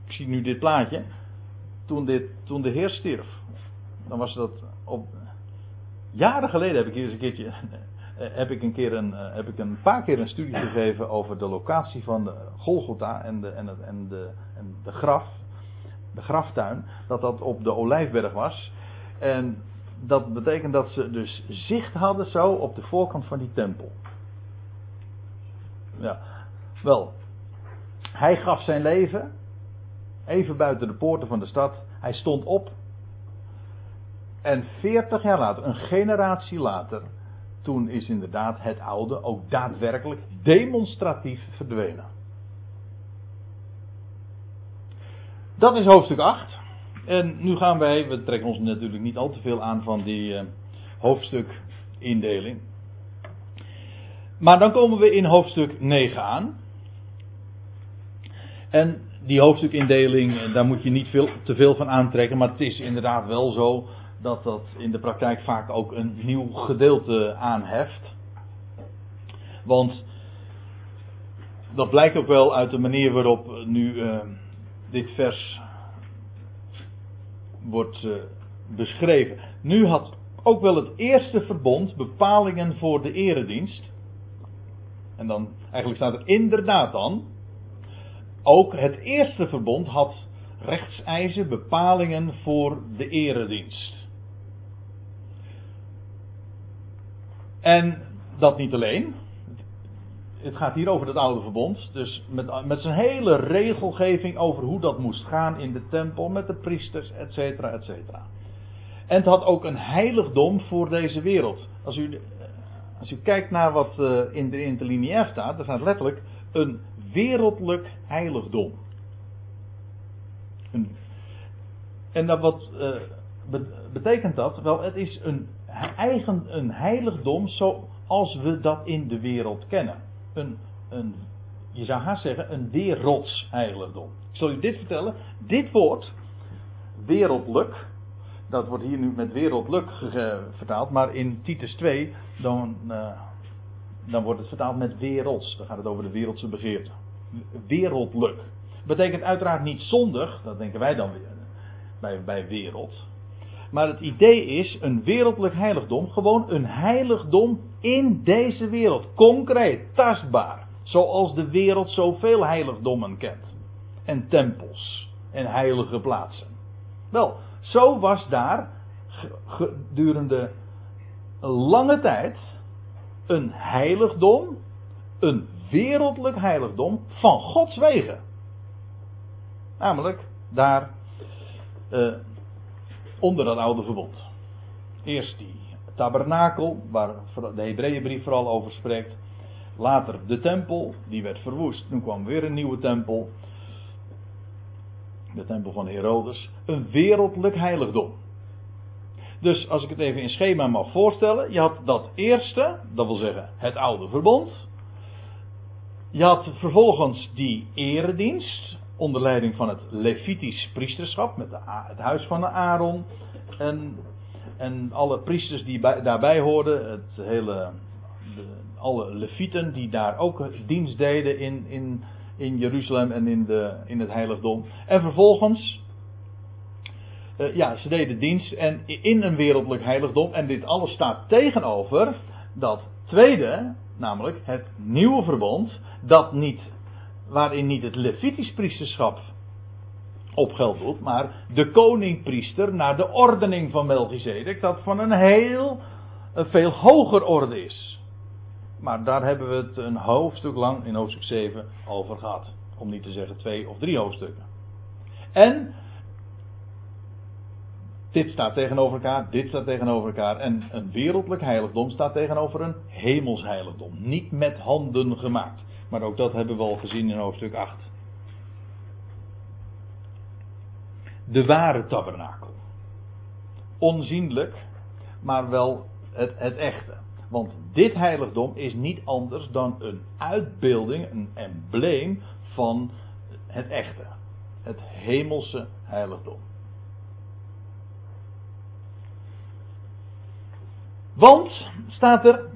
ik zie nu dit plaatje, toen, dit, toen de Heer stierf, dan was dat op. Jaren geleden heb ik hier eens een keertje. Heb ik, een keer een, heb ik een paar keer een studie gegeven over de locatie van de Golgotha en de, en, het, en, de, en de graf de graftuin, dat dat op de Olijfberg was. En dat betekent dat ze dus zicht hadden zo op de voorkant van die tempel. Ja, wel. Hij gaf zijn leven, even buiten de poorten van de stad. Hij stond op. En 40 jaar later, een generatie later, toen is inderdaad het oude ook daadwerkelijk demonstratief verdwenen. Dat is hoofdstuk 8. En nu gaan wij, we trekken ons natuurlijk niet al te veel aan van die uh, hoofdstukindeling. Maar dan komen we in hoofdstuk 9 aan. En die hoofdstukindeling, eh, daar moet je niet veel, te veel van aantrekken. Maar het is inderdaad wel zo dat dat in de praktijk vaak ook een nieuw gedeelte aanheft. Want dat blijkt ook wel uit de manier waarop nu uh, dit vers wordt uh, beschreven. Nu had ook wel het eerste verbond bepalingen voor de eredienst. En dan eigenlijk staat er inderdaad dan. Ook het eerste verbond had rechtseisen, bepalingen voor de eredienst. En dat niet alleen. Het gaat hier over het oude verbond. Dus met, met zijn hele regelgeving over hoe dat moest gaan in de tempel, met de priesters, et cetera, et cetera. En het had ook een heiligdom voor deze wereld. Als u, als u kijkt naar wat eh, in de interlineair staat, er staat letterlijk een wereldlijk heiligdom. Een, en dat wat uh, betekent dat? Wel, het is een eigen een heiligdom zoals we dat in de wereld kennen. Een, een, je zou haast zeggen, een werelds heiligdom. Ik zal u dit vertellen. Dit woord, wereldlijk, dat wordt hier nu met wereldlijk vertaald, maar in Titus 2, dan, uh, dan wordt het vertaald met werelds. Dan gaat het over de wereldse begeerte. Wereldlijk. Betekent uiteraard niet zondig, dat denken wij dan weer bij, bij wereld. Maar het idee is een wereldlijk heiligdom, gewoon een heiligdom in deze wereld. Concreet, tastbaar. Zoals de wereld zoveel heiligdommen kent. En tempels en heilige plaatsen. Wel, zo was daar gedurende lange tijd een heiligdom, een wereldlijk heiligdom van Gods wegen. Namelijk daar uh, onder dat oude verbond. Eerst die tabernakel, waar de Hebreeënbrief vooral over spreekt. Later de tempel, die werd verwoest. Toen kwam weer een nieuwe tempel. De tempel van Herodes. Een wereldlijk heiligdom. Dus als ik het even in schema mag voorstellen. Je had dat eerste, dat wil zeggen het oude verbond. Je had vervolgens die eredienst onder leiding van het Levitisch priesterschap, met de, het huis van de Aaron en, en alle priesters die bij, daarbij hoorden, het hele, de, alle Levieten die daar ook dienst deden in, in, in Jeruzalem en in, de, in het heiligdom. En vervolgens, uh, ja, ze deden dienst en in een wereldlijk heiligdom. En dit alles staat tegenover dat tweede, namelijk het nieuwe verbond, dat niet waarin niet het Levitisch priesterschap op geld doet, maar de koningpriester naar de ordening van Melchizedek, dat van een heel, een veel hoger orde is. Maar daar hebben we het een hoofdstuk lang in hoofdstuk 7 over gehad. Om niet te zeggen twee of drie hoofdstukken. En dit staat tegenover elkaar, dit staat tegenover elkaar. En een wereldlijk heiligdom staat tegenover een hemels heiligdom. Niet met handen gemaakt. Maar ook dat hebben we al gezien in hoofdstuk 8. De ware tabernakel. Onzienlijk, maar wel het, het echte. Want dit heiligdom is niet anders dan een uitbeelding, een embleem van het echte. Het hemelse heiligdom. Want, staat er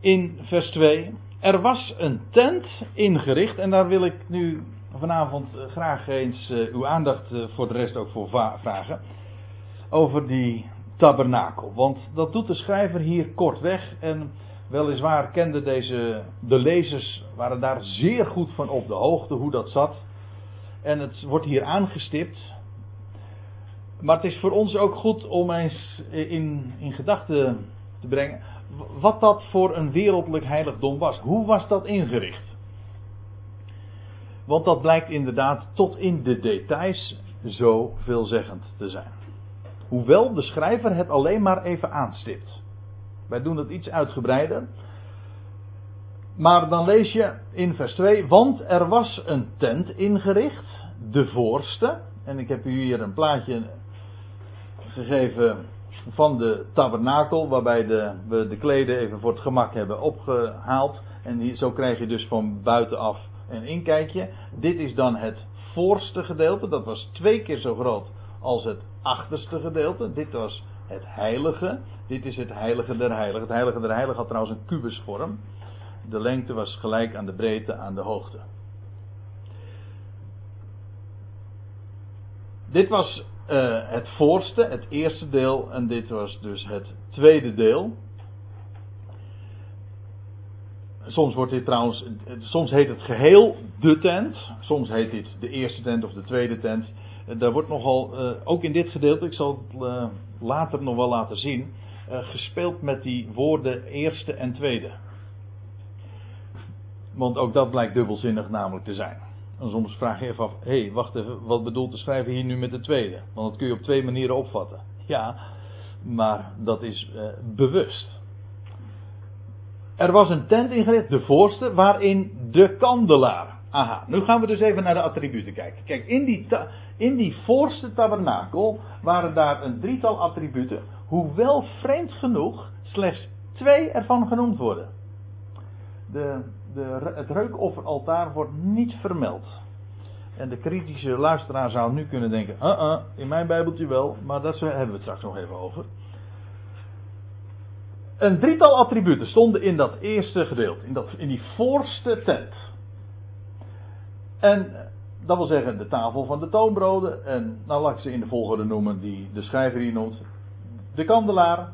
in vers 2, er was een tent ingericht en daar wil ik nu vanavond eh, graag eens uh, uw aandacht uh, voor de rest ook voor vragen. Over die tabernakel. Want dat doet de schrijver hier kortweg. En weliswaar kenden deze, de lezers, waren daar zeer goed van op de hoogte hoe dat zat. En het wordt hier aangestipt. Maar het is voor ons ook goed om eens in, in gedachten te brengen wat dat voor een wereldlijk heiligdom was. Hoe was dat ingericht? Want dat blijkt inderdaad tot in de details zo veelzeggend te zijn. Hoewel de schrijver het alleen maar even aanstipt. Wij doen het iets uitgebreider. Maar dan lees je in vers 2: Want er was een tent ingericht, de voorste. En ik heb u hier een plaatje gegeven van de tabernakel, waarbij de, we de kleden even voor het gemak hebben opgehaald. En hier, zo krijg je dus van buitenaf een inkijkje. Dit is dan het voorste gedeelte, dat was twee keer zo groot als het achterste gedeelte. Dit was het heilige. Dit is het heilige der heiligen. Het heilige der heiligen had trouwens een kubusvorm. De lengte was gelijk aan de breedte aan de hoogte. Dit was uh, het voorste, het eerste deel, en dit was dus het tweede deel. Soms wordt dit trouwens, soms heet het geheel de tent, soms heet dit de eerste tent of de tweede tent. Daar wordt nogal, uh, ook in dit gedeelte, ik zal het later nog wel laten zien, gespeeld met die woorden eerste en tweede. Want ook dat blijkt dubbelzinnig namelijk te zijn. En soms vraag je even af, hé, hey, wacht even, wat bedoelt de schrijver hier nu met de tweede? Want dat kun je op twee manieren opvatten. (laughs) Ja, maar dat is uh, bewust. Er was een tent ingericht, de voorste, waarin de kandelaar. Aha, nu gaan we dus even naar de attributen kijken. Kijk, in die, in die voorste tabernakel waren daar een drietal attributen, hoewel vreemd genoeg slechts twee ervan genoemd worden. De, de, het reukofferaltaar wordt niet vermeld. En de kritische luisteraar zou nu kunnen denken: uh -uh, in mijn Bijbeltje wel, maar daar hebben we het straks nog even over. Een drietal attributen stonden in dat eerste gedeelte, in, dat, in die voorste tent. En dat wil zeggen de tafel van de toonbroden. En nou laat ik ze in de volgorde noemen die de schrijver hier noemt. De kandelaar,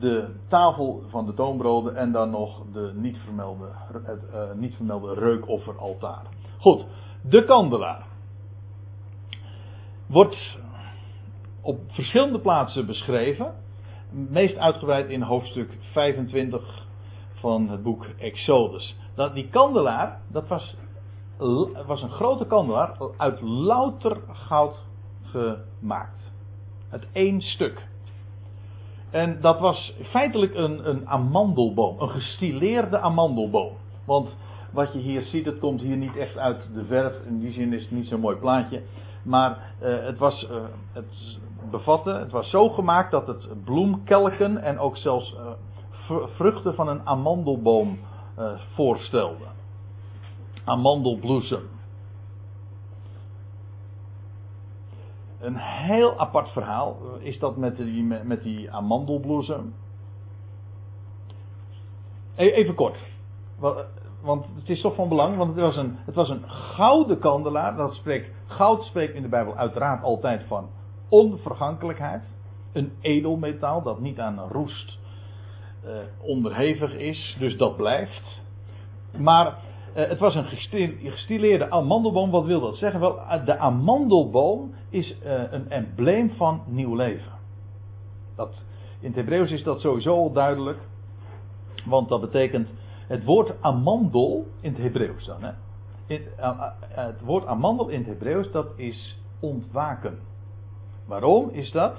de tafel van de toonbroden en dan nog de niet vermelde, het uh, niet vermelde reukofferaltaar. Goed, de kandelaar wordt op verschillende plaatsen beschreven. Meest uitgebreid in hoofdstuk 25 van het boek Exodus. Dat die kandelaar, dat was, was een grote kandelaar uit louter goud gemaakt. Het één stuk. En dat was feitelijk een, een amandelboom, een gestileerde amandelboom. Want wat je hier ziet, het komt hier niet echt uit de verf. In die zin is het niet zo'n mooi plaatje. Maar uh, het, was, uh, het bevatte, het was zo gemaakt dat het bloemkelken en ook zelfs uh, vruchten van een amandelboom voorstelde. Amandelbloesem. Een heel apart verhaal is dat met die, met die amandelbloesem. E-, even kort. Want het is toch van belang, want het was een, het was een gouden kandelaar. Dat spreekt, goud spreekt in de Bijbel uiteraard altijd van onvergankelijkheid. Een edelmetaal dat niet aan roest uh, onderhevig is, dus dat blijft. Maar het was een gestileerde amandelboom. Wat wil dat zeggen? Wel, de amandelboom is uh, een embleem van nieuw leven. Dat, in het Hebreeuws is dat sowieso al duidelijk. Want dat betekent het woord amandel in het Hebreeuws dan. Hè? Het woord amandel in het Hebreeuws dat is ontwaken. Waarom is dat?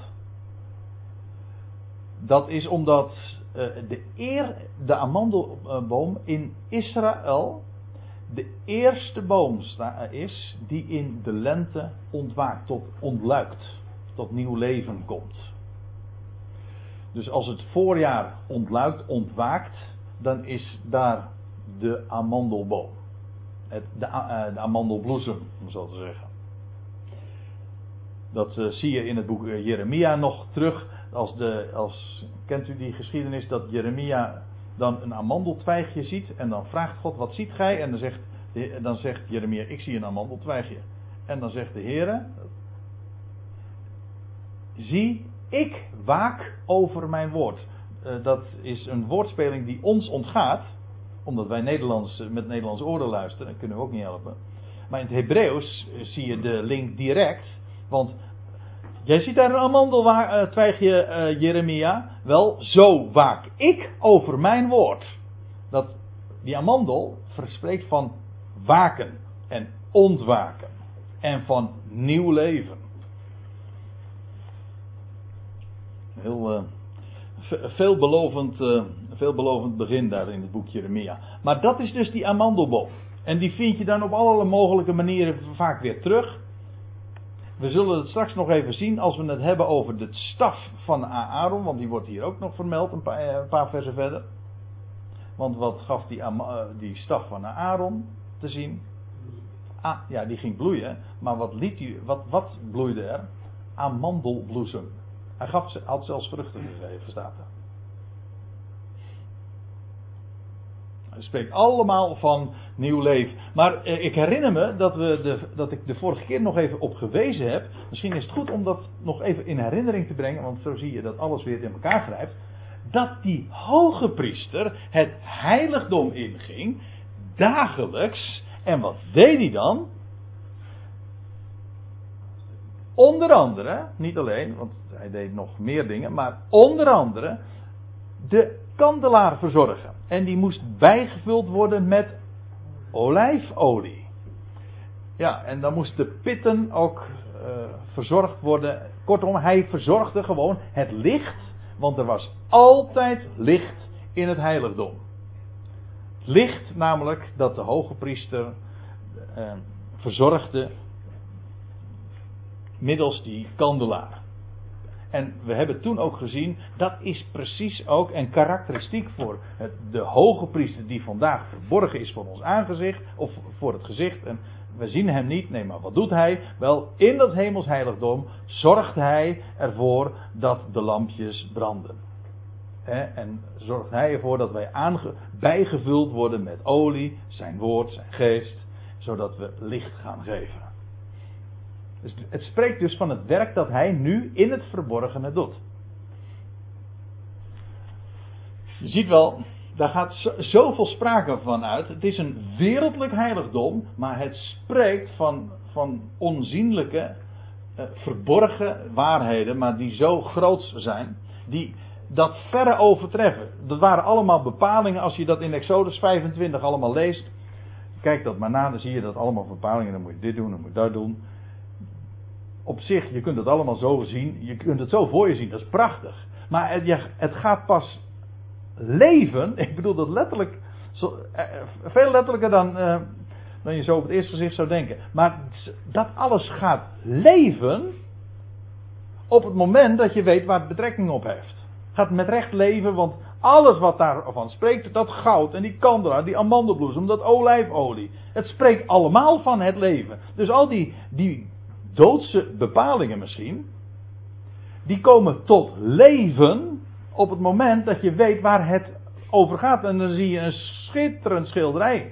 Dat is omdat de, eer, de amandelboom in Israël de eerste boom is die in de lente ontwaakt, tot ontluikt, tot nieuw leven komt. Dus als het voorjaar ontluikt, ontwaakt, dan is daar de amandelboom. De, uh, de amandelbloesem, om zo te zeggen. Dat uh, zie je in het boek Jeremia nog terug. Als de, als, kent u die geschiedenis dat Jeremia dan een amandeltwijgje ziet. En dan vraagt God, wat ziet gij? En dan zegt, dan zegt Jeremia, ik zie een amandeltwijgje. En dan zegt de Heer, zie, ik waak over mijn woord. Uh, dat is een woordspeling die ons ontgaat. Omdat wij Nederlands, met Nederlands oren luisteren, dat kunnen we ook niet helpen. Maar in het Hebreeuws zie je de link direct. Want jij ziet daar een amandeltwijgje, uh, Jeremia. Wel, zo waak ik over mijn woord. Dat, die amandel verspreekt van waken en ontwaken. En van nieuw leven. Heel... Uh, veelbelovend, uh, veelbelovend begin daar in het boek Jeremia. Maar dat is dus die amandelboom. En die vind je dan op allerlei mogelijke manieren vaak weer terug. We zullen het straks nog even zien als we het hebben over de staf van Aaron, want die wordt hier ook nog vermeld een paar, een paar versen verder. Want wat gaf die, die staf van Aaron te zien? Ah, ja, die ging bloeien. Maar wat, liet hij, wat, wat bloeide er? Amandelbloesem. Hij gaf, had zelfs vruchten gegeven, staat er. Het spreekt allemaal van nieuw leven. Maar eh, ik herinner me dat, we de, dat ik de vorige keer nog even op gewezen heb. Misschien is het goed om dat nog even in herinnering te brengen, want zo zie je dat alles weer in elkaar grijpt. Dat die hoge priester het heiligdom inging, dagelijks. En wat deed hij dan? Onder andere, niet alleen, want hij deed nog meer dingen, maar onder andere de kandelaar verzorgen. En die moest bijgevuld worden met olijfolie. Ja, en dan moesten pitten ook uh, verzorgd worden. Kortom, hij verzorgde gewoon het licht, want er was altijd licht in het heiligdom. Licht namelijk dat de hoge priester uh, verzorgde middels die kandelaar. En we hebben toen ook gezien, dat is precies ook en karakteristiek voor het, de hoge priester die vandaag verborgen is voor ons aangezicht, of voor het gezicht. En we zien hem niet, nee, maar wat doet hij? Wel, in dat hemelsheiligdom zorgt hij ervoor dat de lampjes branden. en zorgt hij ervoor dat wij bijgevuld worden met olie, zijn woord, zijn geest, zodat we licht gaan geven. Dus het spreekt dus van het werk dat hij nu in het verborgene doet. Je ziet wel, daar gaat zoveel sprake van uit. Het is een wereldlijk heiligdom, maar het spreekt van, van onzienlijke, eh, verborgen waarheden, maar die zo groot zijn, die dat verre overtreffen. Dat waren allemaal bepalingen, als je dat in Exodus 25 allemaal leest. Kijk dat maar na, dan zie je dat allemaal bepalingen. Dan moet je dit doen, dan moet je dat doen op zich, je kunt het allemaal zo zien, je kunt het zo voor je zien, dat is prachtig. Maar het, het gaat pas leven, (laughs) ik bedoel dat letterlijk, zo, eh, veel letterlijker dan, eh, dan je zo op het eerste gezicht zou denken. Maar dat alles gaat leven op het moment dat je weet waar het betrekking op heeft. Gaat met recht leven, want alles wat daarvan spreekt, dat goud en die kandelaar, die amandelbloesem, dat olijfolie. Het spreekt allemaal van het leven. Dus al die, die doodse bepalingen misschien, die komen tot leven op het moment dat je weet waar het over gaat. En dan zie je een schitterend schilderij.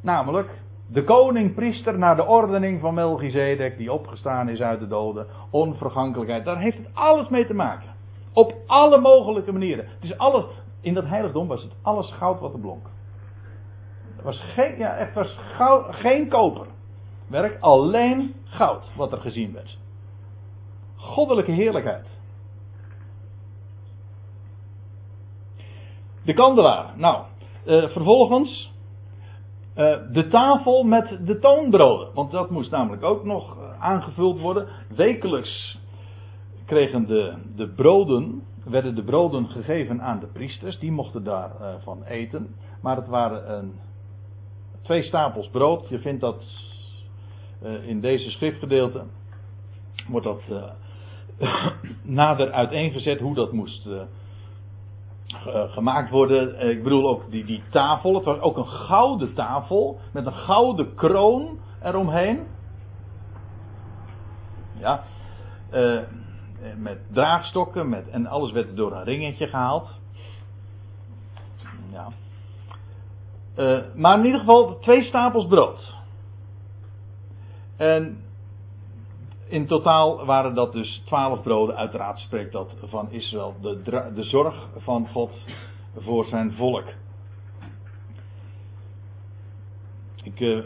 Namelijk de koning-priester naar de ordening van Melchizedek, die opgestaan is uit de doden, onvergankelijkheid. Daar heeft het alles mee te maken. Op alle mogelijke manieren. Het is alles, in dat heiligdom was het alles goud wat er blonk. Er was geen, ja, was goud, geen koper werk alleen goud wat er gezien werd. Goddelijke heerlijkheid. De kandelaar. Nou, uh, vervolgens uh, de tafel met de toonbroden. Want dat moest namelijk ook nog uh, aangevuld worden. Wekelijks kregen de, de broden, werden de broden gegeven aan de priesters. Die mochten daarvan eten. Maar het waren een, twee stapels brood. Je vindt dat in deze schriftgedeelte wordt dat uh, (coughs) nader uiteengezet hoe dat moest uh, gemaakt worden. ik bedoel ook die, die tafel. Het was ook een gouden tafel met een gouden kroon eromheen. Ja. met draagstokken met, en alles werd door een ringetje gehaald. Ja. maar in ieder geval twee stapels brood. En in totaal waren dat dus twaalf broden. Uiteraard spreekt dat van Israël. De, de zorg van God voor zijn volk. Ik, uh,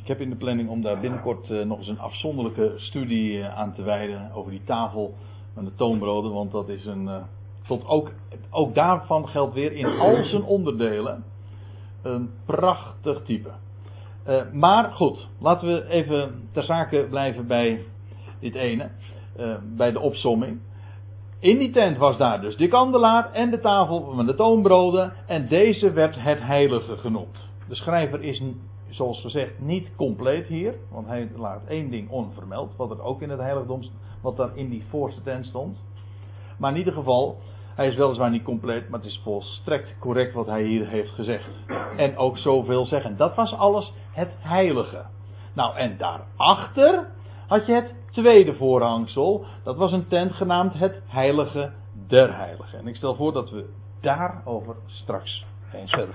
ik heb in de planning om daar binnenkort uh, nog eens een afzonderlijke studie uh, aan te wijden. Over die tafel van de toonbroden. Want dat is een. tot ook, ook daarvan geldt weer in al zijn onderdelen. Een prachtig type. Uh, maar goed, laten we even ter zake blijven bij dit ene. Uh, bij de opsomming. In die tent was daar dus de kandelaar en de tafel van de toonbroden. En deze werd het heilige genoemd. De schrijver is zoals gezegd, niet compleet hier. Want hij laat één ding onvermeld. Wat er ook in het heiligdom, wat daar in die voorste tent stond. Maar in ieder geval, hij is weliswaar niet compleet, maar het is volstrekt correct wat hij hier heeft gezegd. En ook zoveel zeggen. Dat was alles het heilige. Nou, en daarachter had je het tweede voorhangsel. Dat was een tent genaamd het heilige der heiligen. En ik stel voor dat we daarover straks eens verder.